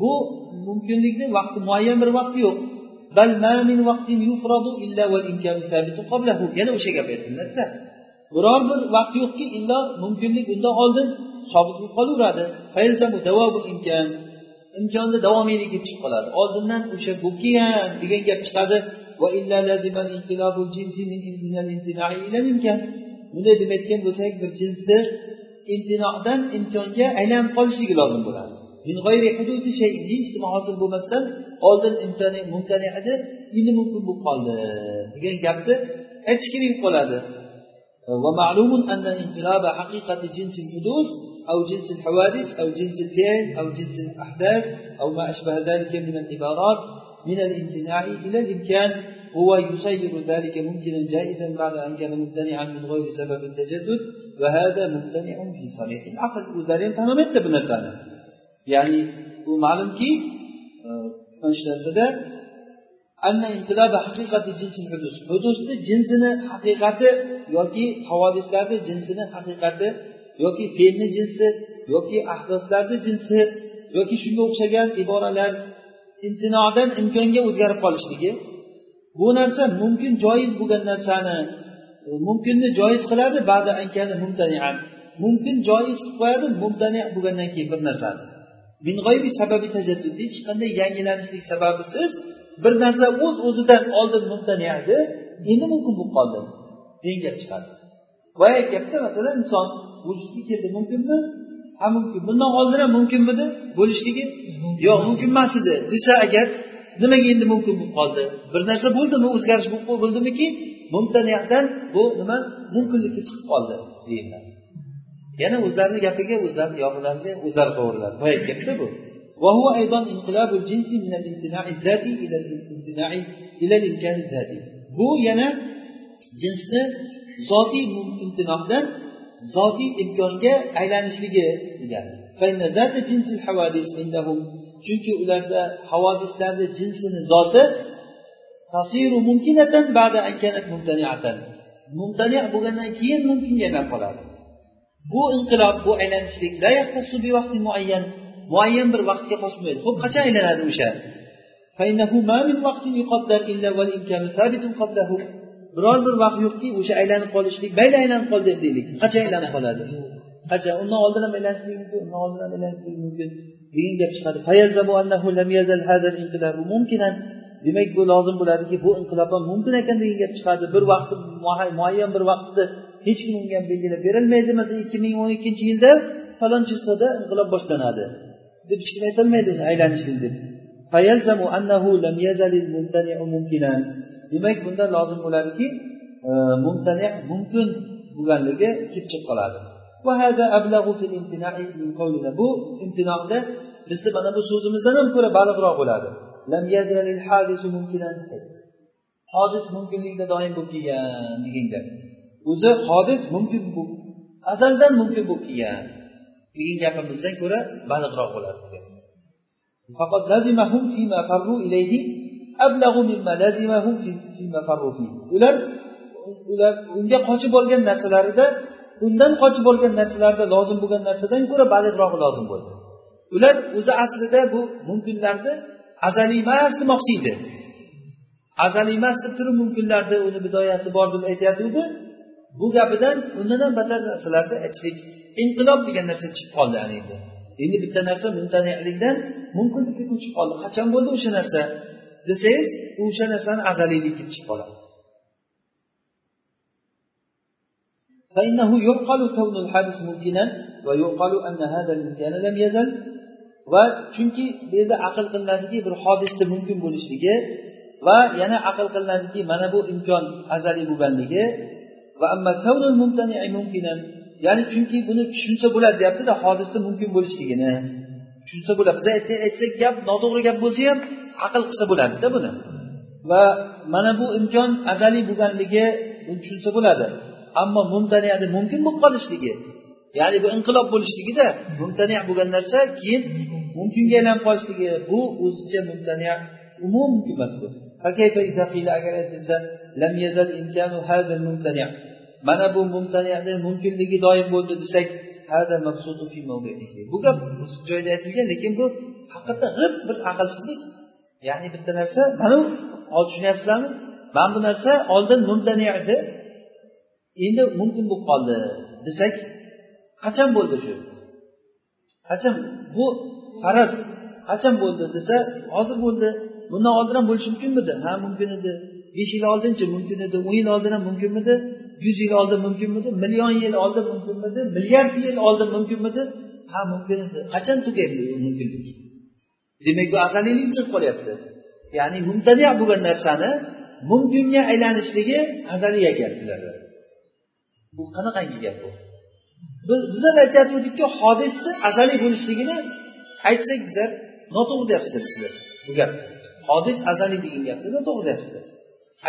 bu mumkinlikni vaqti muayyan bir vaqt yo'q. yana o'sha gap aytiladida biror bir vaqt yo'qki illo mumkinlik undan oldin sobit bo'lib qolaveradi. imkonni davomiylik kelib chiqib qoladi. Oldindan o'sha bo'lib kelgan degan gap chiqadi. bunday deb aytgan bo'lsak bir jinsni imtinodan imkonga aylanib qolishligi lozim bo'ladi. Min g'ayri hududi shay hech nima hosil bo'lmasdan oldin imtani mumtani edi endi mumkin bo'lib qoldi degan gapni aytish kerak bo'ladi ومعلوم أن انقلاب حقيقة جنس الحدوث أو جنس الحوادث أو جنس الفعل أو جنس الأحداث أو ما أشبه ذلك من العبارات من الامتناع إلى الإمكان هو يسير ذلك ممكنا جائزا بعد أن كان ممتنعا من غير سبب التجدد o'zlari ham tanimayapti bu narsani. Ya'ni u ma'lumki e, mana shu narsada hudusni jinsini haqiqati yoki havodislarni jinsini haqiqati yoki fe'lni jinsi yoki ahdoslarni jinsi yoki shunga o'xshagan iboralar imtinodan imkonga o'zgarib qolishligi. Bu narsa mumkin joiz bo'lgan narsani mumkinni joiz qiladi ba'da ankani mumtanian mumkin joiz qilib qo'yadi mumtani bo'lgandan keyin bir narsani. Min g'oybi sababi tajaddud hech qanday yangilanishlik sababisiz bir narsa o'z o'zidan oldin mumtani edi endi mumkin bo'lib qoldi degan gap chiqadi. Boyagi gapda masalan inson vujudga keldi mumkinmi? Ha mumkin bundan oldin ham mumkinmidi? Bo'lishligi yo'q mumkin emas edi desa agar nimaga endi mumkin bo'lib qoldi? Bir narsa bo'ldimi? O'zgarish bo'ldimiki mumtaniyadan bu nima? Mumkinlikka chiqib qoldi deyiladi. Yana o'zlarini gapiga o'zlarini yog'ilarini ham o'zlari qovuriladi boyagi gapda bu. Bu yana jinsni zotiy imtinohdan zotiy imkonga aylanishligi deganichunki ularda havodislarni jinsini zoti tasiru mumkinatan ba'da an kanat mumtaniatan. Mumtani bo'lgandan keyin mumkinga aylanib qoladi bu inqilob bu aylanishlik la yaxtassu bi vaqtin muayyan. Muayyan bir vaqtga xos bo'lmaydi. Ho'p qachon aylanadi o'sha biror bir vaqt yo'qki o'sha aylanib qolishlik mayli aylanib qol deb deylik. Qachon aylanib qoladi? Qachon? Undan oldin ham aylanishlik mumkin undan oldin ham aylanishligi mumkin. Degan gap chiqadi. Demak bu lozim bo'ladiki bu inqilob ham mumkin ekan degan gap chiqadi. Bir vaqt muayyan bir vaqtni hech kim unga belgilab berilmaydi. Masalan ikki ming o'n ikkinchi yilda falon chiztada inqilob boshlanadi. Deb hech kim aytolmaydi aylanishlik deb. Demak bunda lozim bo'ladiki e, mumtani mumkin bo'lganligi kelib chiqib qoladi. Bu imtinoda bizni mana bu so'zimizdan ham ko'ra balig'roq bo'ladi. hodis mumkinlikda doim bo'lib kelgan degan gap o'zi hodis mumkin bu azaldan mumkin bo'lib kelgan degan gapimizdan ko'ra baliqroq bo'ladi فقد لزمهم فيما فروا إليه أبلغ مما لزمهم فيما فروا فيه. ular ular unga qochib olgan narsalarida undan qochib olgan narsalarda lozim bo'lgan narsadan ko'ra balig'roq lozim bo'ldi ular o'zi aslida bu mumkinlarni azaliy emas demoqchi edi. Azaliy emas deb turib mumkinlarni uni bidoyasi bor deb aytayotgandi bu gapidan undan ham battar narsalarni aytishlik inqilob degan narsa chiqib qoldi ana endi. Endi bitta narsa mumtanilikdan mumkinlikka ko'chib qoldi. Qachon bo'ldi o'sha narsa? Desangiz o'sha narsani azaliylik deb chiqib qoladi. فإنه يعقل كون الحادث ممكنا ويعقل أن هذا الإمكان لم يزل va chunki bu yerda aql qilinadiki bir hodisni mumkin bo'lishligi va yana aql qilinadiki mana bu imkon azaliy bo'lganligi va ya'ni chunki buni tushunsa bo'ladi deyaptida hodisni mumkin bo'lishligini. Tushunsa bo'ladi. Biz aytsak gap noto'g'ri gap bo'lsa ham aql qilsa bo'ladida buni. Va mana bu imkon azaliy bo'lganligi buni tushunsa bo'ladi. Ammo mumtaniyani mumkin bo'lib qolishligi ya'ni bu inqilob bo'lishligida mumtaniya bo'lgan narsa keyin mumkinga aylanib qolishligi bu o'zicha mumtaniya umum mumkin emas bu. Agar aytilsa lam yazal imkanu mana bu mumtaniyani mumkinligi doim bo'ldi desak bu gap joyida aytilgan lekin bu haqiqatda g'ib bir aqlsizlik. Ya'ni bitta narsa mana hozir tushunyapsizlarmi? Mana bu narsa oldin mumtani edi. Endi mumkin bo'lib qoldi. desak qachon bo'ldi shu? Qachon? Bu faraz qachon bo'ldi desa hozir bo'ldi. Bundan oldin ham bo'lishi mumkinmidi ha mumkin edi. Besh yil oldinchi mumkin edi. O'n yil oldin ham mumkinmidi yuz yil oldin mumkinmidi million yil oldin mumkinmidi milliard yil oldin mumkinmidi ha mumkin edi. Qachon tugaydi bu mumkinlik? Demak bu azaliylik chiqib qolyapti. Ya'ni mumtani bo'lgan narsani mumkinga aylanishligi azaliy ekan sizlarda. Bu qanaqangi gap bu? Biz bizlar aytayotgandikki hodisni azaliy bo'lishligini aytsak bizlar noto'g'ri deyapsizlar sizlar bu gapni hodis azaliy degan gapni noto'g'ri deyapsizlar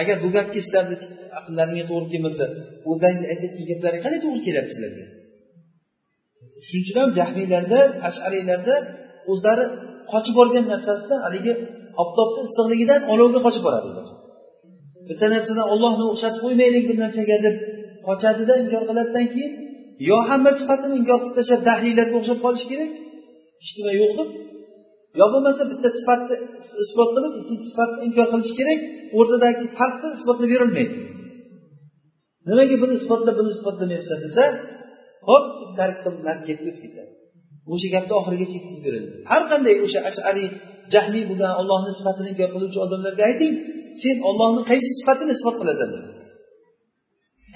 agar bu gapga sizlarni aqllaringga to'g'ri kelmasa o'zlaringni aytayotgan gaplaring qanday to'g'ri kelyapti sizlarga? Shuning uchun ham jahmiylarda ashariylarda o'zlari qochib borgan narsasidan haligi oftobni issiqligidan olovga qochib boradilar bitta narsadan ollohni o'xshatib qo'ymaylik bir narsaga deb qochadida inkor qiladidan keyin yo hamma sifatini inkor qilib tashlab dahliylarga o'xshab qolish kerak? Hech nima yo'q deb yo bo'lmasa bitta sifatni isbot qilib ikkinchi sifatni inkor qilish kerak o'rtadagi farqni isbotlab berolmaydi nimaga buni isbotlab buni isbotlamayapsan desa hop tarixda narigi gapga o'tib ketadi. O'sha gapni oxirigacha yetkazib berildi. Har qanday o'sha ashariy jahmiy bo'lgan ollohni sifatini inkor qiluvchi odamlarga ayting sen ollohni qaysi sifatini isbot qilasan? dedi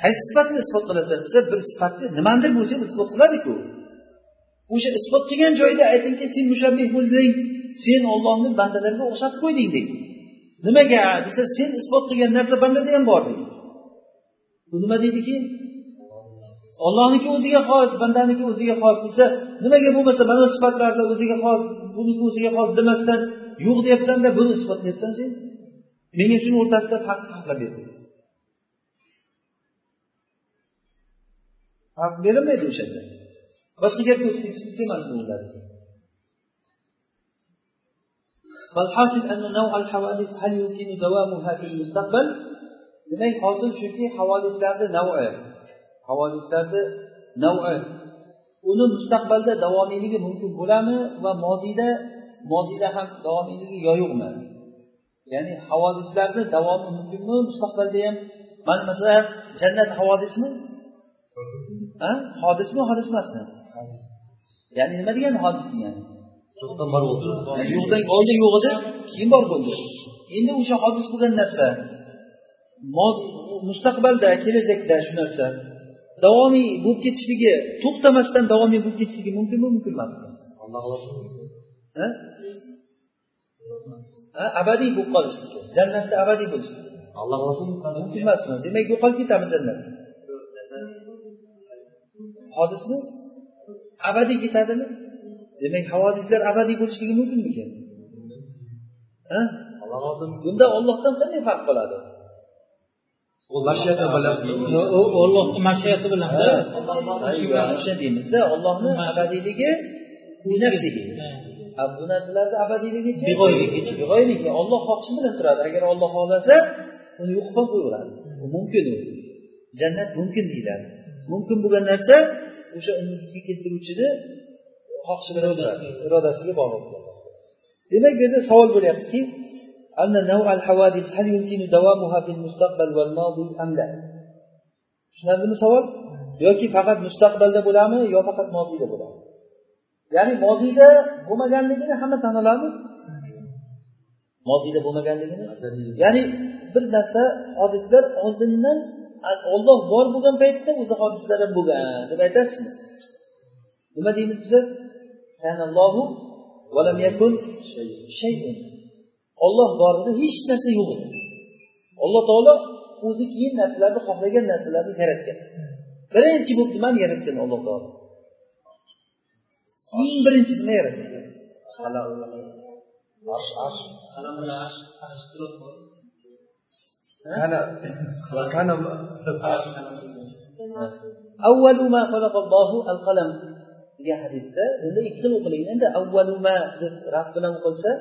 qaysi sifatni isbot qilasan desa bir sifatni nimadir bo'lsa ham isbot qiladiku. O'sha isbot qilgan joyda aytingki sen mushabbih bo'lding sen ollohni bandalariga o'xshatib qo'yding deng. Nimaga? Desa sen isbot qilgan narsa bandada ham bor deydi bu nima deydi keyin ollohniki o'ziga xos bandaniki o'ziga xos desa nimaga bo'lmasa mana bu sifatlarda o'ziga xos buniki o'ziga xos demasdan yo'q deyapsanda buni isbotlayapsan sen. Menga shuni o'rtasida farq farqlab berdi haq berilmaydi o'shanda boshqa gapga o'tib kelmadi bu فالحاصل أن نوع الحوادث هل يمكن دوامها في المستقبل؟ demak hozir chunki havodislarni navi havodislarni navi uni mustaqbalda davomiyligi mumkin bo'ladimi va moziyda moziyda ham davomiyligi yo yo'qmi? Ya'ni havodislarni davomi mumkinmi? Mustaqbalda ham mana masalan jannat havodismi hodismi hodis emasmi? Ya'ni nima degani hodis degani yo'qdan bor bo'ldi. Yo'qdan oldin yo'q edi keyin bor bo'ldi. Endi o'sha hodis bo'lgan narsa mustaqbalda kelajakda shu narsa davomiy bo'lib ketishligi to'xtamasdan davomiy bo'lib ketishligi mumkinmi mumkin emasmi? Abadiy bo'lib qolishligi jannatda abadiy bo'lishligi alloh mumkin emasmi? Demak yo'qolib ketami jannat hodismi? Abadiy ketadimi? Demak havodislar abadiy bo'lishligi mumkinmikan? Bunda ollohdan qanday farq qiladi? U mashiyati u ollohni mashiati bilanda o'sha deymizda ollohni abadiyligi bu narsalarni abadiyligi beg'oyligi olloh xohishi bilan turadi. Agar olloh xohlasa uni yo'q qilib qo'yaveradi mumkin u. Jannat mumkin deyiladi. Mumkin bo'lgan narsa o'sha uni vujudga keltiruvchini irodasiga bog'liq demak bu yerda savol bo'lyaptiki tushunarlimi savol? Yoki faqat mustaqbalda bo'ladimi yo faqat moziyda bo'ladimi ya'ni moziyda bo'lmaganligini hamma tan oladimi moziyda bo'lmaganligini? Ya'ni bir narsa hodislar oldindan olloh bor bo'lgan paytda o'zi hodislar ham bo'lgan. Deb aytasizmi? Nima deymiz biza olloh bor edi hech narsa yo'q. Edi alloh taolo o'zi keyin narsalarni xohlagan narsalarni yaratgan. Birinchi bo'lib nimani yaratgan alloh taolo? Eng birinchi nima yaratgan avvalu ma xalaqallohu al qalam degan hadisda bunda ikki xil o'qilingan endi avvalu ma deb raf bilan o'qilsa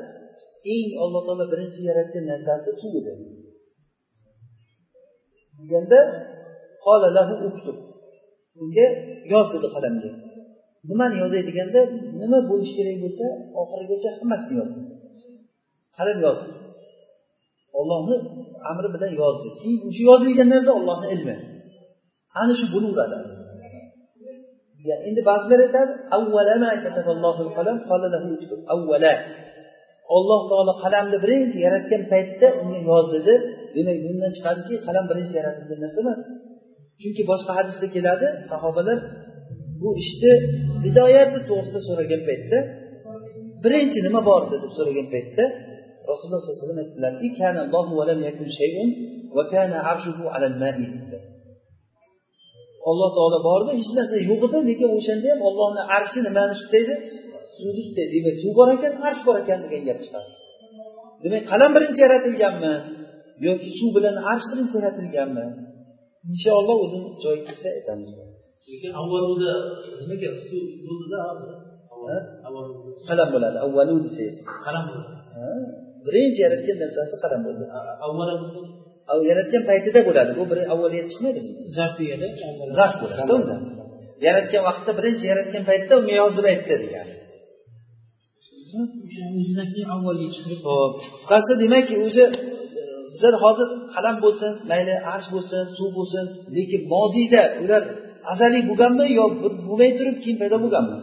eng alloh taolo birinchi yaratgan narsasi suv edi deganda lahu uktub. Unga yoz dedi qalamga nimani yozay deganda nima bo'lishi kerak bo'lsa oxirigacha hammasini yozdi. Qalam yozdi. Ollohni amri bilan yozdi. Keyin o'sha yozilgan narsa ollohni ilmi. Ana shu bo'laveradi. Endi ba'zilar aytadi alloh taolo qalamni birinchi yaratgan paytda unga yoz dedi demak bundan chiqadiki qalam birinchi yaratilgan narsa emas. Chunki boshqa hadisda keladi sahobalar bu ishni hidoyati to'g'risida so'ragan paytda birinchi nima bor? deb so'ragan paytda rasululloh sollallohu alayhi vasallam alloh taolo bor edi hech narsa yo'q edi lekin o'shanda ham ollohni arshi nimani ustida suvni ustida demak suv bor ekan arsh bor ekan degan gap chiqadi demak qalam birinchi yaratilganmi yoki suv bilan arsh birinchi yaratilganmi? Inshaalloh o'zini joyiga kelsa aytamiz. Lekin avvalida nimaga suv bo'ldida qalam bo'ladi avvalu desangiz. Qalam bo'ladi birinchi yaratgan narsasi qalam bo'ldi. Yaratgan paytida bo'ladi. Bu bir avvaliyat chiqmaydi zarfiyada zarf bo'ladi unda yaratgan vaqtda birinchi yaratgan paytda unga yoz deb aytdi degani ho'p qisqasi demak o'sha bizlar hozir qalam bo'lsin mayli arsh bo'lsin suv bo'lsin lekin moziyda ular azaliy bo'lganmi yo bo'lmay turib keyin paydo bo'lganmi?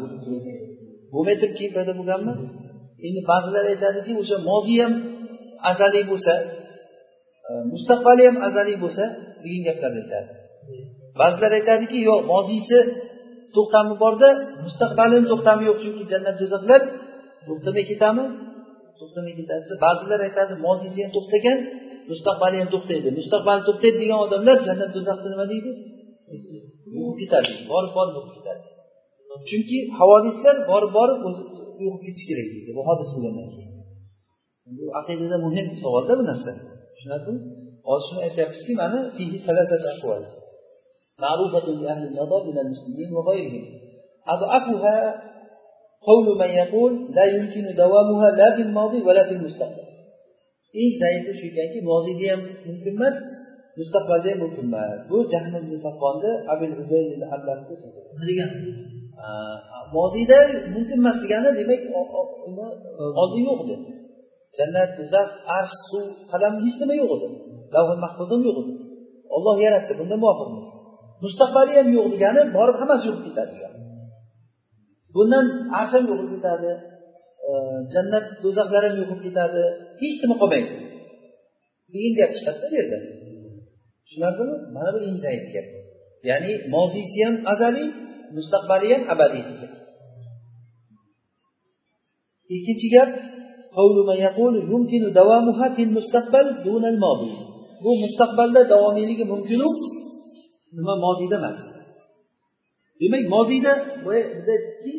Bo'lmay turib keyin paydo bo'lganmi endi ba'zilar aytadiki o'sha moziy ham azaliy bo'lsa e, mustaqbali ham azaliy bo'lsa degan gaplarni aytadi. Ba'zilar aytadiki yo'q moziysi to'xtami borda mustaqbalini to'xtami yo'q chunki jannat do'zaxlar to'xtamay ketadimi to'xtamay ketadi desa ba'zilar aytadi moziysi ham to'xtagan mustaqbali ham to'xtaydi. Mustaqbali to'xtaydi degan odamlar jannat do'zaxni nima deydi? O'qib ketadi borib borib o'qib ketadi. Chunki havodislar borib borib o'zi uyg'ib ketish kerak deydi. Bu hodis bo'lgandan keyin. Bu aqidada muhim savolda bu narsa. Tushunarlimi? Hozir shuni aytyapmizki mana معروفة لأهل النظر من المسلمين وغيرهم أضعفها قول من يقول لا يمكن دوامها لا في الماضي ولا في المستقبل eng zaidi shu ekanki moziyda ham mumkin emas mustaqbalda ham mumkin emas. Bu jahl ibn saqqonni abil nima degani? Moziyda mumkin emas degani demak uni oldin yo'q edi. Jannat do'zax arsh suv qalam hech nima yo'q edi. Lavhul mahfuz ham yo'q edi. Olloh yaratdi bunda muvofiqmiz mustaqbali ham yo'q degani borib hammasi yo'qib ketadi degani bundan arsh ham yo'qolib ketadi jannat do'zaxlar ham yo'qolib ketadi hech nima qolmaydi. Degan gap chiqadida bu yerda. Tushunarlimi? Mana bu eng zaif gap. Ya'ni moziysi ham azaliy mustaqbali ham abadiy desak. Ikkinchi gap bu mustaqbalda davomiyligi mumkinu nima moziyda emas. Demak moziyda boya biz aytdikki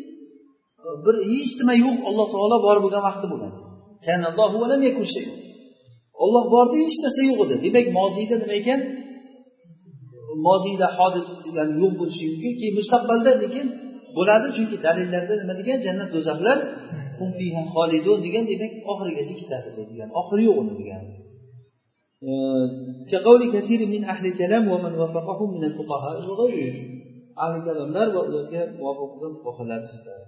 bir hech nima yo'q alloh taolo bor bo'lgan vaqti bo'lgan. Olloh borda hech narsa yo'q edi. Demak moziyda nima ekan? moziyda hodis ya'ni yo'q bo'lishi mumkin. Keyin mustaqbalda lekin bo'ladi chunki dalillarda nima degan? Jannat do'zaxlar xolidun degan demak oxirigacha ketadi degan. Oxiri yo'q uni degan. Ahli كثير من أهل الكلام min وافقهم من الفقهاء وغيرهم أهل الكلامlar va ularga muvofiq bo'lgan fuqarolar so'zlari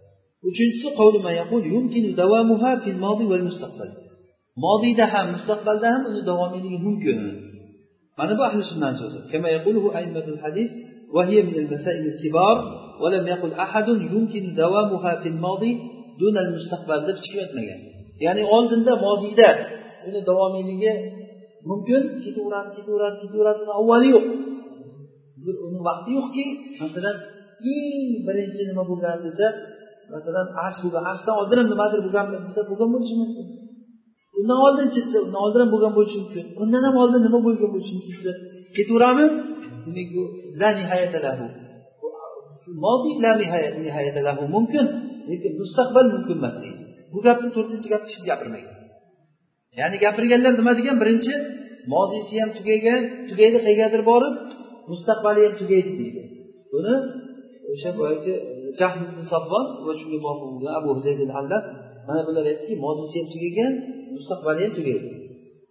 uchinchisi qavli mayaqul yumkinu davomuha fil va val mustaqbal. Modiyda ham mustaqbalda ham uni davomiyligi mumkin. mana bu ahli sunnani so'zi. Hadis va وهي من المسائل الكبار ولم يقل أحد يمكن دوامها في الماضي دون المستقبل deb chiqib aytmagan. Ya'ni oldinda moziyda uni davomiyligi mumkin. Ketaveradi ketaveradi ketaveradi avvali yo'q. Bir uni vaqti yo'qki masalan eng birinchi nima bo'lgan desa masalan arsh bo'lgan arshdan oldin ham nimadir bo'lganmi desa bo'lgan bo'lishi mumkin. Undan oldin chiqsa undan oldin ham bo'lgan bo'lishi mumkin. Undan ham oldin nima bo'lgan bo'lishi mumkin desa ketaveradimi demak bu la nihoyata lahu. Modiy la nihoyata lahu mumkin lekin mustaqbal mumkin emas deydi. Bu gapni to'rtinchi gapni hech kim gapirmagan ya'ni gapirganlar nima degan? Birinchi moziysi ham tugagan tugaydi qayergadir borib mustaqbali ham tugaydi deydi. Buni o'sha boyagi jahl safvon va shunga muvofiq bo'lgan abu huzaydil mana bular aytdiki moziysi ham tugagan mustaqbali ham tugaydi.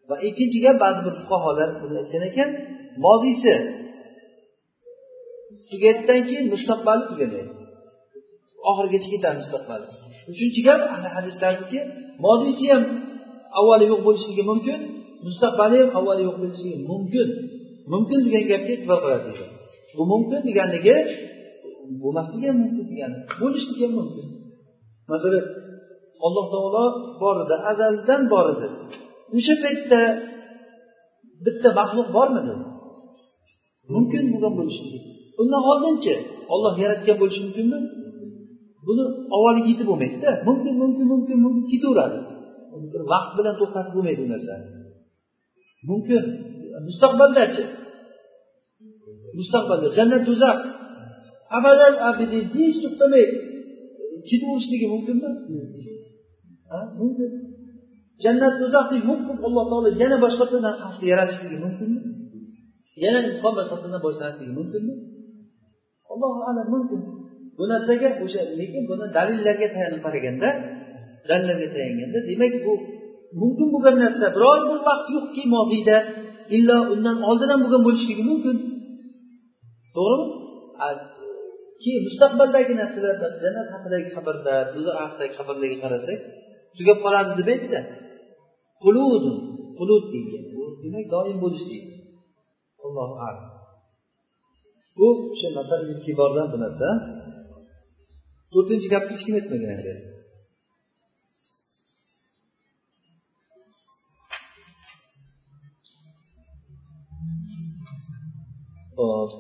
Va ikkinchi gap ba'zi bir fuqarolar buni aytgan ekan moziysi. Tugaydidan keyin mustaqbali tugamaydi. Oxirigacha ketadi mustaqbali. Uchinchi gap hadislardagi moziysi ham avvali yo'q bo'lishligi mumkin mustaqbali ham avvali yo'q bo'lishligi mumkin. Mumkin degan gapga e'tibor qiladi bu mumkin deganligi bo'lmasligi ham mumkin degani bo'lishligi ham mumkin. Masalan alloh taolo bor edi azaldan bor edi. O'sha paytda bitta maxluq bormidi? Mumkin bo'lgan bo'lishligi undan oldinchi olloh yaratgan bo'lishi mumkinmi buni avvaliga yetib bo'lmaydida. Mumkin mumkin mumkin mumkin ketaveradi. Bir vaqt bilan to'xtatib bo'lmaydi u narsani mumkin. Mustaqbaldachi mustaqbalda jannat do'zax. Abadan abadiy hech to'xtamay ketaverishligi mumkinmi? Mumkin. Jannat do'zaxni yo'q qilib alloh taolo yana boshqatdan xalqni yaratishligi mumkinmi? Yana imtihon boshqatdan boshlanishligi mumkinmi? Allohu alam mumkin. Bu narsaga o'sha lekin buni dalillarga tayanib qaraganda dalillarga tayanganda demak bu mumkin bo'lgan narsa biror bir vaqt yo'qki moziyda illo undan oldin ham bo'lgan bo'lishligi mumkin. To'g'rimi? Keyin mustaqbaldagi narsalar jannat haqidagi xabarlar do'zax haqidagi xabarlarga qarasak tugab qoladi deb aytdi. Qulud qulud deyilgan. Bu demak doim bo'lish deydi. Allohu alam. Bu o'sha masal kibordan bu narsa. To'rtinchi gapni hech kim aytmagan endi hop.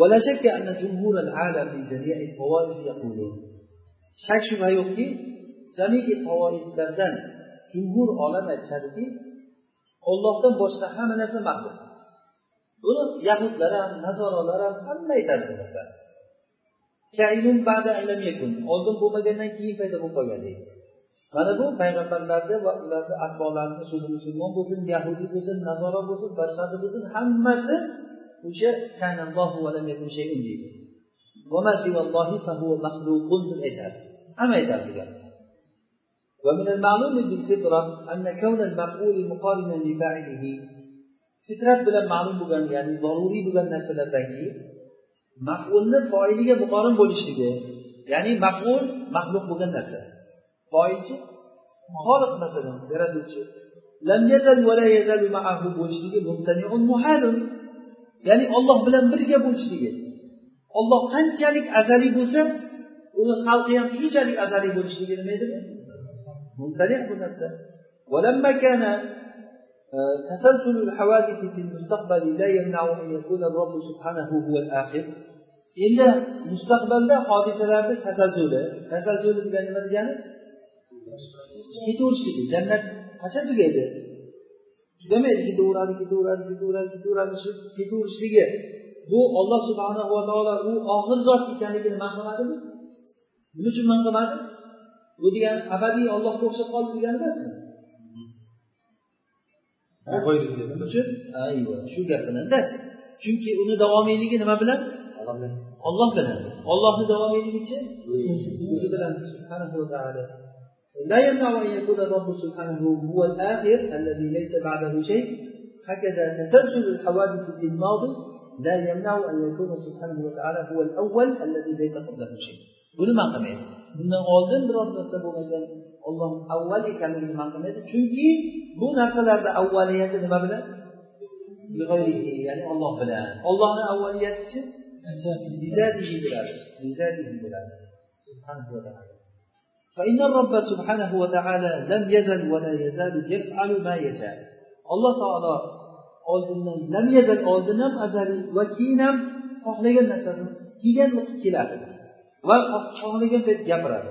ولا شك أن جمهور العالم في جميع الطوائف يقولون شك شبهة يقول jamiki tavoiflardan jumhur olam aytishadiki ollohdan boshqa hamma narsa maxluq buni yahudlar ham nazoralar ham hamma aytadi bu narsani oldin bo'lmagandan keyin paydo bo'lib qolgan deydi. Mana bu payg'ambarlarni va ularni atbolarini so'zi musulmon bo'lsin yahudiy bo'lsin nazora bo'lsin boshqasi bo'lsin hammasi o'sha deydi. Aytadi. Hamma aytadi bu gapni ومن المعلوم بالفطرة أن كون المفعول مقارنا لفاعله fitrat bilan ma'lum بغن يعني ضروري bo'lgan narsalardanki mafulni foiliga muqorin bo'lishligi ya'ni maful maxluq bo'lgan narsa. Foilchi xoliq masalan yaratuvchi. Lam yazal va la yazalu ma'ahu bo'lishligi mumtaniun muhalun. Ya'ni olloh bilan birga bo'lishligi. Olloh qanchalik azaliy bo'lsa uni xalqi ham shunchalik azaliy bo'lishligi nima edi mumtaliq bu narsa ولما كان تسلسل الحوادث في المستقبل لا يمنع أن يكون الرب سبحانه هو الآخر. endi mustaqbalda hodisalarni tasalsuli tasalsuli degani nima degani ketaverishlik jannat qachon tugaydi tugamaydi ketaveradi ketaveradi ketaveradi ketaveradi ketaverishligi bu olloh subhanava taolo u oxir zot ekanligini man qilmadimi nima uchun man qilmadi bu degani abadiy ollohga o'xshab qoldi degani emas. Uchun ayva shu gap bilanda chunki uni davomiyligi nima bilan? Olloh bilan. Ollohni davomiyligichi o'zi. Bilan subhanahu va taolo لا يمنع أن يكون الرب سبحانه هو الآخر الذي ليس بعده شيء هكذا تسلسل الحوادث في الماضي لا يمنع أن يكون سبحانه وتعالى هو الأول الذي ليس قبله شيء ولما قمعه bundan oldin biror narsa bo'lmagan. Olloh avval ekanligini maqlamaydi chunki bu narsalarda avvaliyati nima bilan? Ya'ni olloh bilan. Ollohni avvaliyatichi bizatihi bo'ladi. Bizatihi bo'ladi. Subhanahu va taolo فإن الرب سبحانه وتعالى لم يزل ولا يزال يفعل ما يشاء الله تعالى oldindan lam yazal oldin ham azaliy va keyin ham xohlagan narsasini kelgan qilib keladi. Va xohlagan payt gapiradi.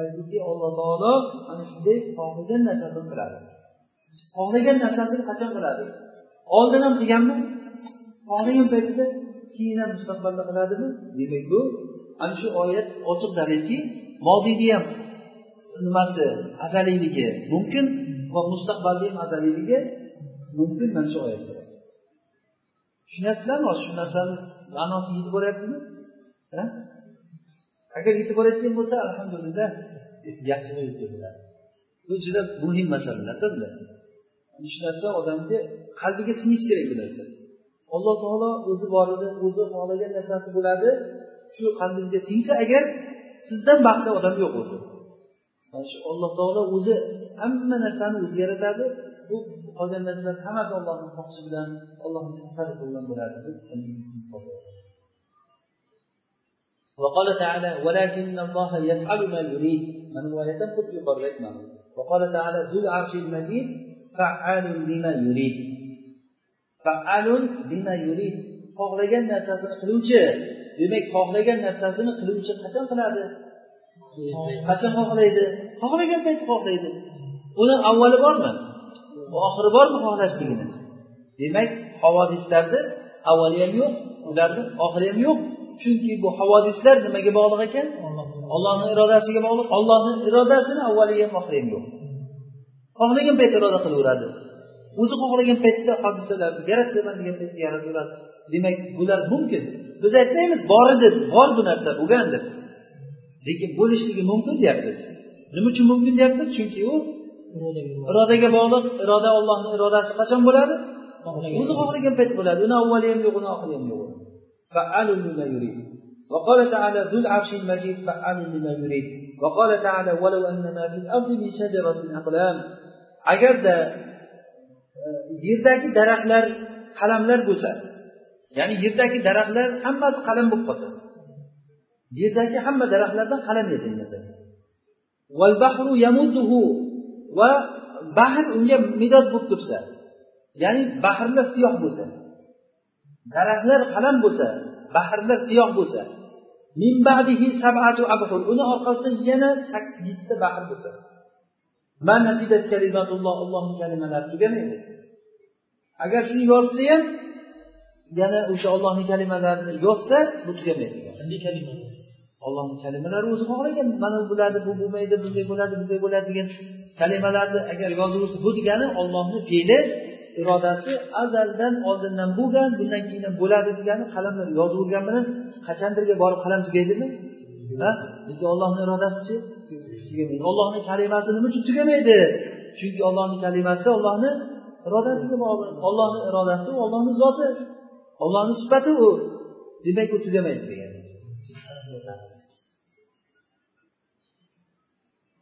Aytdiki alloh taolo ana shunday xohlagan narsasini qiladi. Xohlagan narsasini qachon qiladi? Oldin ham qilganmi? Xohlagan paytida keyin ham mustaqbalda qiladimi? Demak bu ana shu oyat ochiq dalilki moziyni ham nimasi azaliyligi mumkin va mustaqbalni ham azaliyligi mumkin mana shu oyatda. Tushunyapsizlarmi hozir shu narsani ma'nosi yetib boryaptimi? Agar yetib borayotgan bo'lsa alhamdulillah yaxshi bo'lib bu juda muhim masalalarda bular. Shu narsa odamga qalbiga singishi kerak bu narsa. Alloh taolo o'zi bor edi o'zi xohlagan narsasi bo'ladi. Shu qalbingizga singsa agar sizdan baxtli odam yo'q o'zi mana shu alloh taolo o'zi hamma narsani o'zi yaratadi bu qolgan narsalar hammasi ollohni xohishi bilan ollohni tasarrufi bilan bo'ladi deb وقال تعالى ولكن الله يفعل ما يريد من رواية قطب قريت وقال تعالى ذو العرش المجيد فعال لما يريد فعال لما يريد xohlagan narsasini қилувчи демак xohlagan нарсасини қилувчи қачон қилади қачон xohlaydi? Xohlagan пайт xohlaydi. Uni аввали борми oxiri bormi xohlashligini demak havodislarni avvali ham yo'q ularni oxiri ham yo'q. Chunki bu havodislar nimaga bog'liq ekan? Ollohni irodasiga bog'liq. Ollohni irodasini avvali ham oxiri ham yo'q. Xohlagan paytda iroda qilaveradi. O'zi xohlagan paytda hodisalarni yaratdiman degan paytda yarataveradi demak bular mumkin. Biz aytmaymiz bor edi bor bu narsa bo'lgan deb. Lekin bo'lishligi mumkin deyapmiz. Nima uchun mumkin deyapmiz? Chunki u irodaga bog'liq iroda ollohni irodasi qachon bo'ladi? O'zi xohlagan payt bo'ladi. Uni avvali ham yo'q. Uni oxiri ham yo'q وقال تعالى ذو العرش المجيد فعال لما يريد وقال تعالى ولو أن ما في الأرض من شجرة أقلام agarda e, yerdagi daraxtlar qalamlar bo'lsa ya'ni yerdagi daraxtlar hammasi qalam bo'lib qolsa yerdagi hamma daraxtlardan qalam yasang masalan. Va bahr unga midod bo'lib tursa ya'ni bahrlar siyoh bo'lsa daraxtlar qalam bo'lsa bahrlar siyoh bo'lsa uni orqasidan yana yettita bahr bo'lsa. Allohni kalimalari tugamaydi. Agar shuni yozsa ham yana o'sha ollohni kalimalarini yozsa bu tugamaydi. Ollohni kalimalari o'zi xohlagan mana bularni bo'ladi bu bo'lmaydi bunday bo'ladi bunday bo'ladi degan kalimalarni agar yozilsa bu degani ollohni fe'li irodasi azaldan oldindan bo'lgan bundan keyin ham bo'ladi degani qalamlar yozilgan bilan qachondirga borib qalam tugaydimi? Ha? Lekin ollohni irodasichi tugamaydi. Ollohni kalimasi nima uchun tugamaydi? Chunki ollohni kalimasi ollohni irodasiga bog'liq. Ollohni irodasi ollohni zoti. Ollohni sifati u. Demak u tugamaydi degan aytadi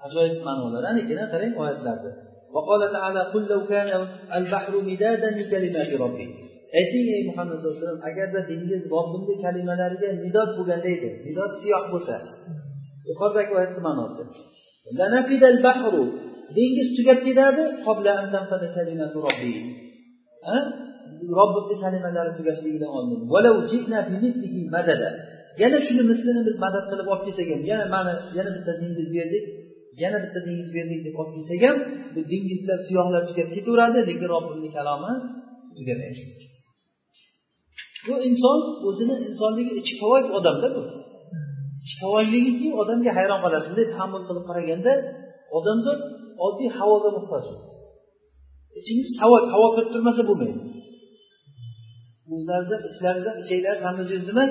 ajoyib ma'nolar. Ana qarang oyatlarni وقال تعالى قل لو كان البحر مدادا kalimati robbi ayting ey muhammad sallallohu alayhi vasallam agarda dengiz robbimni kalimalariga nidod bo'lganda edi nidod siyoh bo'lsa yuqoridagi oyatni ma'nosi dengiz tugab ketadi qobla an tanfada kalimatu robbi robbimni kalimalari tugashligidan oldin yana shuni mislini biz madad qilib olib kelsak ham yana mana yana bitta dengiz berdik yana bitta dengiz berdik deb olib kelsak ham bu dengizlar siyohlar tugab ketaveradi lekin robbimni kalomi tugamaydi. Bu inson o'zini insonligi ichki povak odamda bu. Ichki povakligiki odamga hayron qolasiz. Bunday tahammul qilib qaraganda odamzod oddiy havoga muhtoj ichingiz havo havo kirib turmasa bo'lmaydi. O'zlaringizdan ichlaringizdan ichanglar ham nima?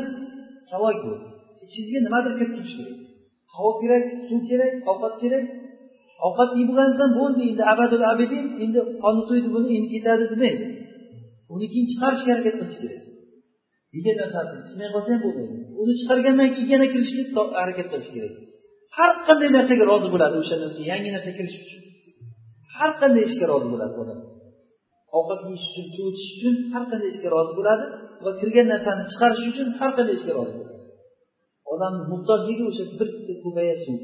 Havo bo'ldi ichingizga nimadir kirib turishi kerak. Havo kerak suv kerak ovqat kerak. Ovqat yeb bo'lganingizdan bo'ldi endi abadul abidin endi qorni to'ydi buni endi ketadi demaydi uni keyin chiqarishga harakat qilish kerak. Yegan narsasini ichmay qolsa ham bo'lmaydi uni chiqargandan keyin yana kirishga harakat qilish kerak. Har qanday narsaga rozi bo'ladi o'sha narsa yangi narsa kirish uchun. Har qanday ishga rozi bo'ladi odam. Ovqat yeyish uchun suv ichish uchun har qanday ishga rozi bo'ladi. Va kirgan narsani chiqarish uchun har qanday ishga rozi bo'ladi. Odamni muhtojligi o'sha bitta ko'baya suv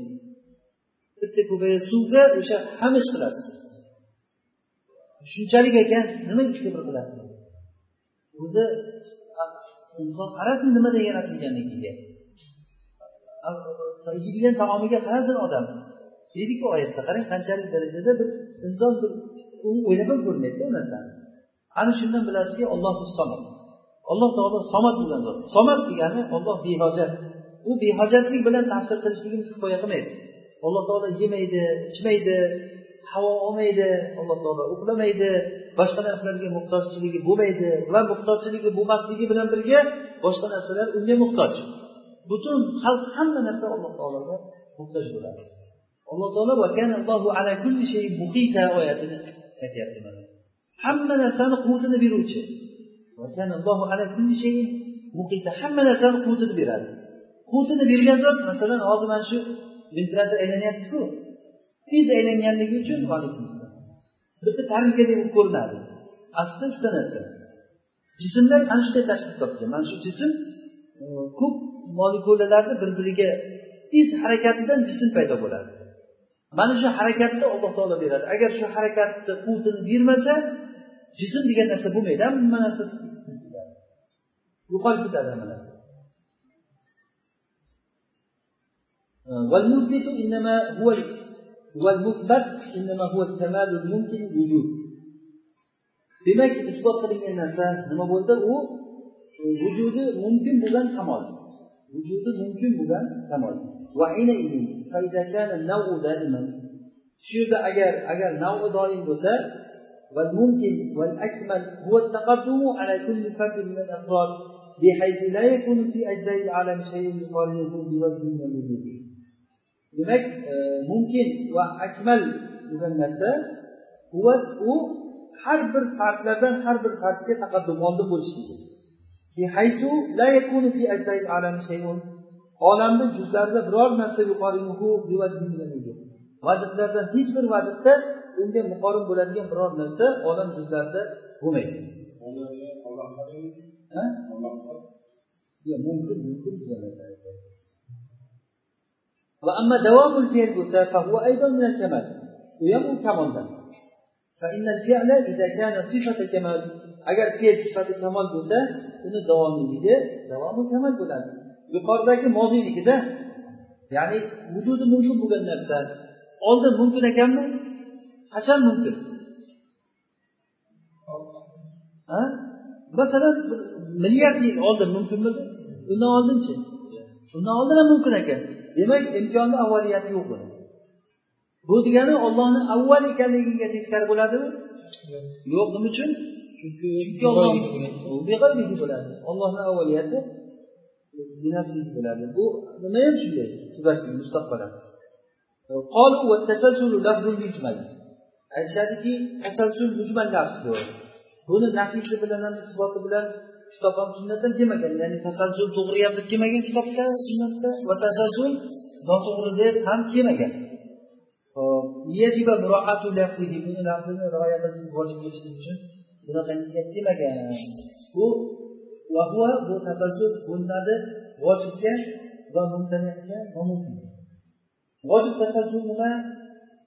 bitta ko'baya suvga o'sha hamma ish qilasiz? Shunchalik ekan nima ishga bir qilasiz? O'zi ah, inson qarasin nimadan yaratilganligiga yeydigan taomiga qarasin odam. Deydiku oyatda qarang qanchalik darajada bir inson bir o'ylab ham ko'rmaydi u narsani. Ana shundan bilasizki ollohu somad. Alloh taolo somat bo'lgan zot. Somat degani olloh behojat. U behojatlik bilan tafsir qilishligimiz kifoya qilmaydi. Alloh taolo yemaydi ichmaydi havo olmaydi alloh taolo uxlamaydi boshqa narsalarga muhtojchiligi bo'lmaydi va muhtojchiligi bo'lmasligi bilan birga boshqa narsalar unga muhtoj. Butun xalq hamma narsa alloh taologa muhtoj bo'ladi. Alloh taolo oyatini aytyapti mana. Hamma narsani quvvatini beruvchi. Hamma narsani quvvatini beradi. Quvvatini bergan zot masalan hozir mana shu ventilator aylanyaptiku tez aylanganligi uchun bitta tarinkadek bo'lib ko'rinadi. Aslida uchta narsa. Jismlar ana shunday tashkil topgan. Mana shu jism e, ko'p molekulalarni bir biriga tez harakatidan jism paydo bo'ladi. Mana shu harakatni alloh taolo beradi. Agar shu harakatni quvvatini bermasa jism degan narsa bo'lmaydi. Hamma narsa chiqib ketadi yo'qolib ketadi hamma narsa. والمثبت إنما هو والمثبت إنما هو الكمال الممكن للوجود demak isbot qilingan narsa nima bo'ldi? U vujudi mumkin bo'lgan kamol. Vujudi mumkin bo'lgan kamol. Shu yerda agar agar navi doim bo'lsa والممكن والأكمل هو التقدم على كل فرد من الأفراد بحيث لا يكون في أجزاء العالم شيء يقارنه بوجه من الوجوه demak mumkin va akmal degan narsa u har bir farqlardan har bir farqga taqaddum oldin bo'lishligi olamni juzlarida biror narsa yuqorihu vajhlardan hech bir vajhda unga muqobil bo'ladigan biror narsa odam yuzlarida bo'lmaydi. Mumkin mumkin degan narsa دوام الفعل فهو أيضا من الكمال ويمو كمالدا فإن الفعل إذا كان صفة كمال agar fe'l sifati دوام bo'lsa uni كمال davomi kamal bo'ladi. Yuqoridagi moziyligida ya'ni vujudi mumkin bo'lgan narsa oldin mumkin ekanmi? Qachon mumkin. Ha? Masalan milliard yil oldin mumkinmidi undan oldinchi undan oldin ham mumkin ekan. Demak imkonni avvaliyati yo'q buni bu degani ollohni avval ekanligiga teskari bo'ladimi? Yo'q nima uchun? Chunki chunki bo'ladi. Ollohni avvaliyati bo'ladi. Bu nima ham shunday? Tugashlik mustaqbalan aytishadiki tasalsul mujmal lafz bu. Buni nafisi bilan ham isboti bilan kitob ham sunnat ham kelmagan. Ya'ni tasalsul to'g'ri ham deb kelmagan kitobda sunnatda va tasalsul noto'g'ri deb ham kelmagan. Buni lafzini rioya qilish vojib kelishlik uchun bunaqa kelmagan. Bu bu tasalsul bo'linadi vojibga va mumtaniga va mumkin vojib tasalsul nima?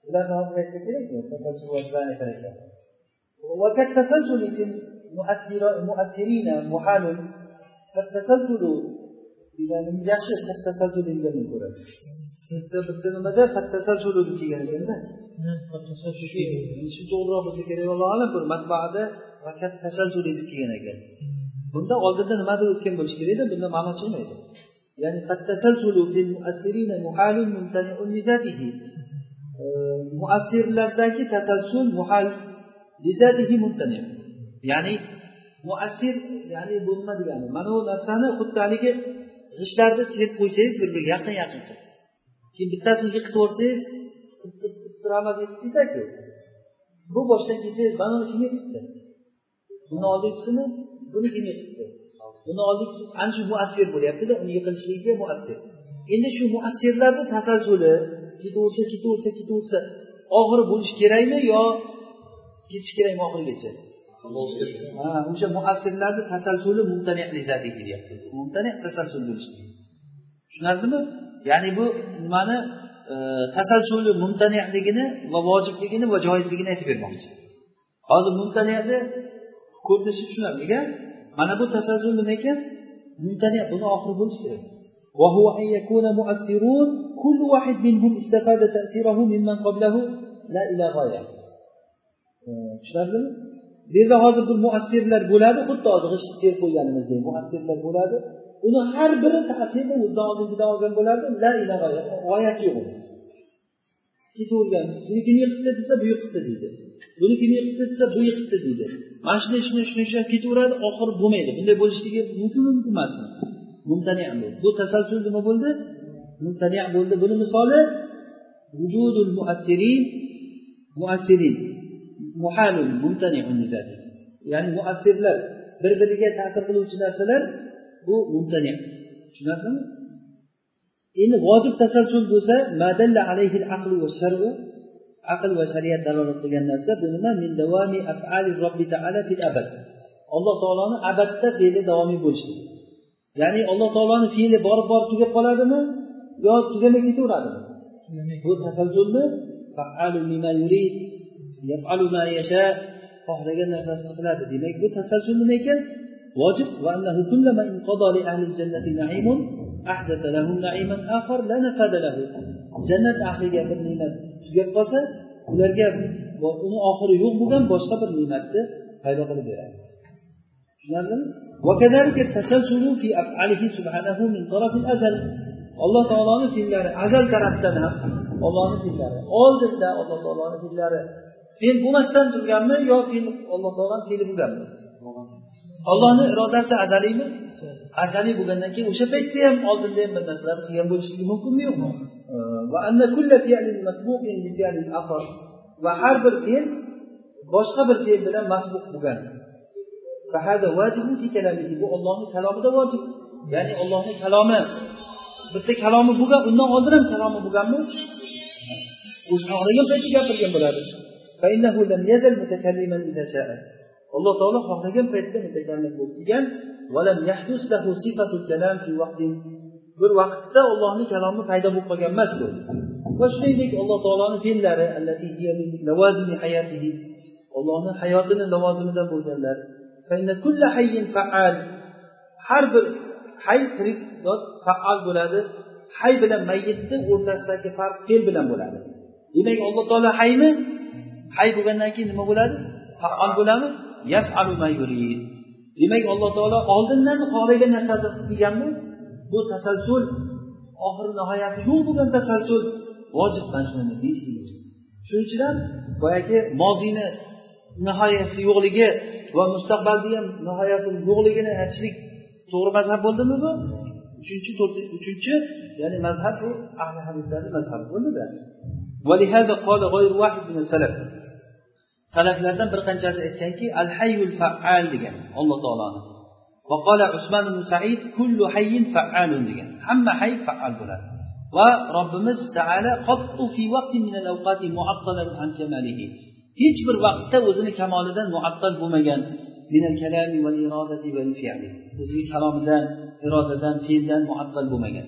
ularni hozir aytsak kerakmi tasalsul وكالتسلسل في المؤثرين محال فالتسلسل إذا من يخشى التسلسل الذي كرس bitta nimada fattasalsul degan ekanda shu to'g'riroq bo'lsa kerak allohu alam bir matbaada vattasalsul deb kelgan ekan bunda oldinda nimadir o'tgan bo'lishi kerakda bunda ma'no chiqmaydi ya'ni fattasalsulu fil muassirina muhalun mumtani'un li zatihi muassirlardagi tasalsul muhal ya'ni muassir ya'ni bu nima degani mana bu narsani xuddi haligi g'ishtlarni terib qo'ysangiz bir biriga yaqin yaqin qilib. Keyin bittasini yiqitib yuborsangiz turamiz ketadiku bu boshdan kelsangiz mana uni kim yiqitdi? Buni oldingisini buni kim yiqitdi? Buni oldingisi ana shu muassir bo'lyaptida uni yiqilishligiga muassir. Endi shu muassirlarni tasalsuli ketaversa ketaversa ketaversa oxiri bo'lishi kerakmi yo ketish kerakmi oxirigacha? Ha o'sha muassirlarni tasalsuli mumtani deyapti mumtani tasalsul bo'lishi tushunarlimi? Ya'ni bu nimani e, tasalsuli mumtaniligini va vojibligini va joizligini aytib bermoqchi. Hozir mumtaniyani ko'rinishi tushunarli mana bu tasalsul nima ekan? Mumtani buni oxiri bo'lishi kerak. وهو أن يكون مؤثرون كل واحد منهم استفاد تأثيره ممن قبله. لا إلى غاية. tushunarlimi bu yerda hozir bir muassirlar bo'ladi xuddi hozir g'isht terib qo'yganimizdek muassirlar bo'ladi uni har biri ta'sirini o'zidan oldingidan olgan bo'ladi la ila g'oyati yo'q uni seni kim yiqitdi desa bu yiqitdi deydi kim yiqitdi desa bu yiqitdi deydi mana shunday shunday shunday shunday ketaveradi oxiri bo'lmaydi bunday bo'lishligi mumkin mumkin emasmi mumtani bu tasalsul nima bo'ldi? Mumtani bo'ldi. Buni misoli vujudul muassirin muassirin. Muhalun mumtaniun ya'ni muassirlar bir biriga ta'sir qiluvchi narsalar bu mumtani. Tushunarlimi? Endi vojib tasalsul bo'lsa madalla alayhil aqlu va sharu aql va shariat dalolat qilgan narsa bu nima? Min davami afali robbi taala fil abad. Alloh taoloni abadda fe'li davomiy bo'lishligi ya'ni alloh taoloni fe'li borib borib tugab qoladimi yo tugamay ketaveradimi bu tasalsulni xohlagan narsasini qiladi. Demak bu tasalsul nima ekan? Vojib. Jannat ahliga bir ne'mat tugab qolsa ularga uni oxiri yo'q bo'lgan boshqa bir ne'matni paydo qilib beradi tushunarlimi alloh taoloni fe'llari azal tarafdan ham ollohni fe'llari oldinda alloh taoloni fe'llari fe'l bo'lmasdan turganmi yo fe'l alloh taoloni fe'li bo'lganmi? Ollohni irodasi azaliymi azaliy bo'lgandan keyin o'sha paytda ham oldinda ham bir narsalarni qilgan bo'lishligi mumkinmi yo'qmi? Va har bir fe'l boshqa bir fe'l bilan masbuq bo'lgan. Bu ollohni kalomida vojib ya'ni ollohni kalomi bitta kalomi bo'lgan undan oldin ham kalomi bo'lganmi? O'sha xohlagan paytda gapirgan bo'ladi alloh taolo xohlagan paytda mutakallim bo'lib kelgan bir vaqtda ollohni kalomi paydo bo'lib qolgan emas bu. Va shuningdek alloh taoloni fe'llari ollohni hayotini lavozimidan bo'lganlar. Har bir hay tirik zot faal bo'ladi hay bilan mayyitni o'rtasidagi farq fe'l bilan bo'ladi demak alloh taolo haymi hay bo'lgandan keyin nima bo'ladi faol bo'ladimi demak alloh taolo oldindan xohlagan narsasini qilib kelganmi? Bu tasalsul. Oxiri nihoyasi yo'q bo'lgan tasalsul. Vojib mana shuni deyishligimiz shuning uchun ham boyagi moziyni nihoyasi yo'qligi va mustaqbalni ham nihoyasi yo'qligini aytishlik to'g'ri mazhab bo'ldimi bu? Uchinchi uchinchi ya'ni mazhab bu ahli hadislarni mazhabi bo'ldida. ولهذا قال غير واحد من السلف salaflardan bir qanchasi aytganki al hayyul faal degan alloh taoloni. Va qola usmon ibn said kullu hayyin faalun degan. Hamma hay faal bo'ladi. Va robbimiz taala qattu fi vaqtin min al awqati muattalan an kamalihi. Hech bir vaqtda o'zini kamolidan muattal bo'lmagan. Min kalami irodati fi'li o'ziga kalomidan irodadan fe'ldan muattal bo'lmagan.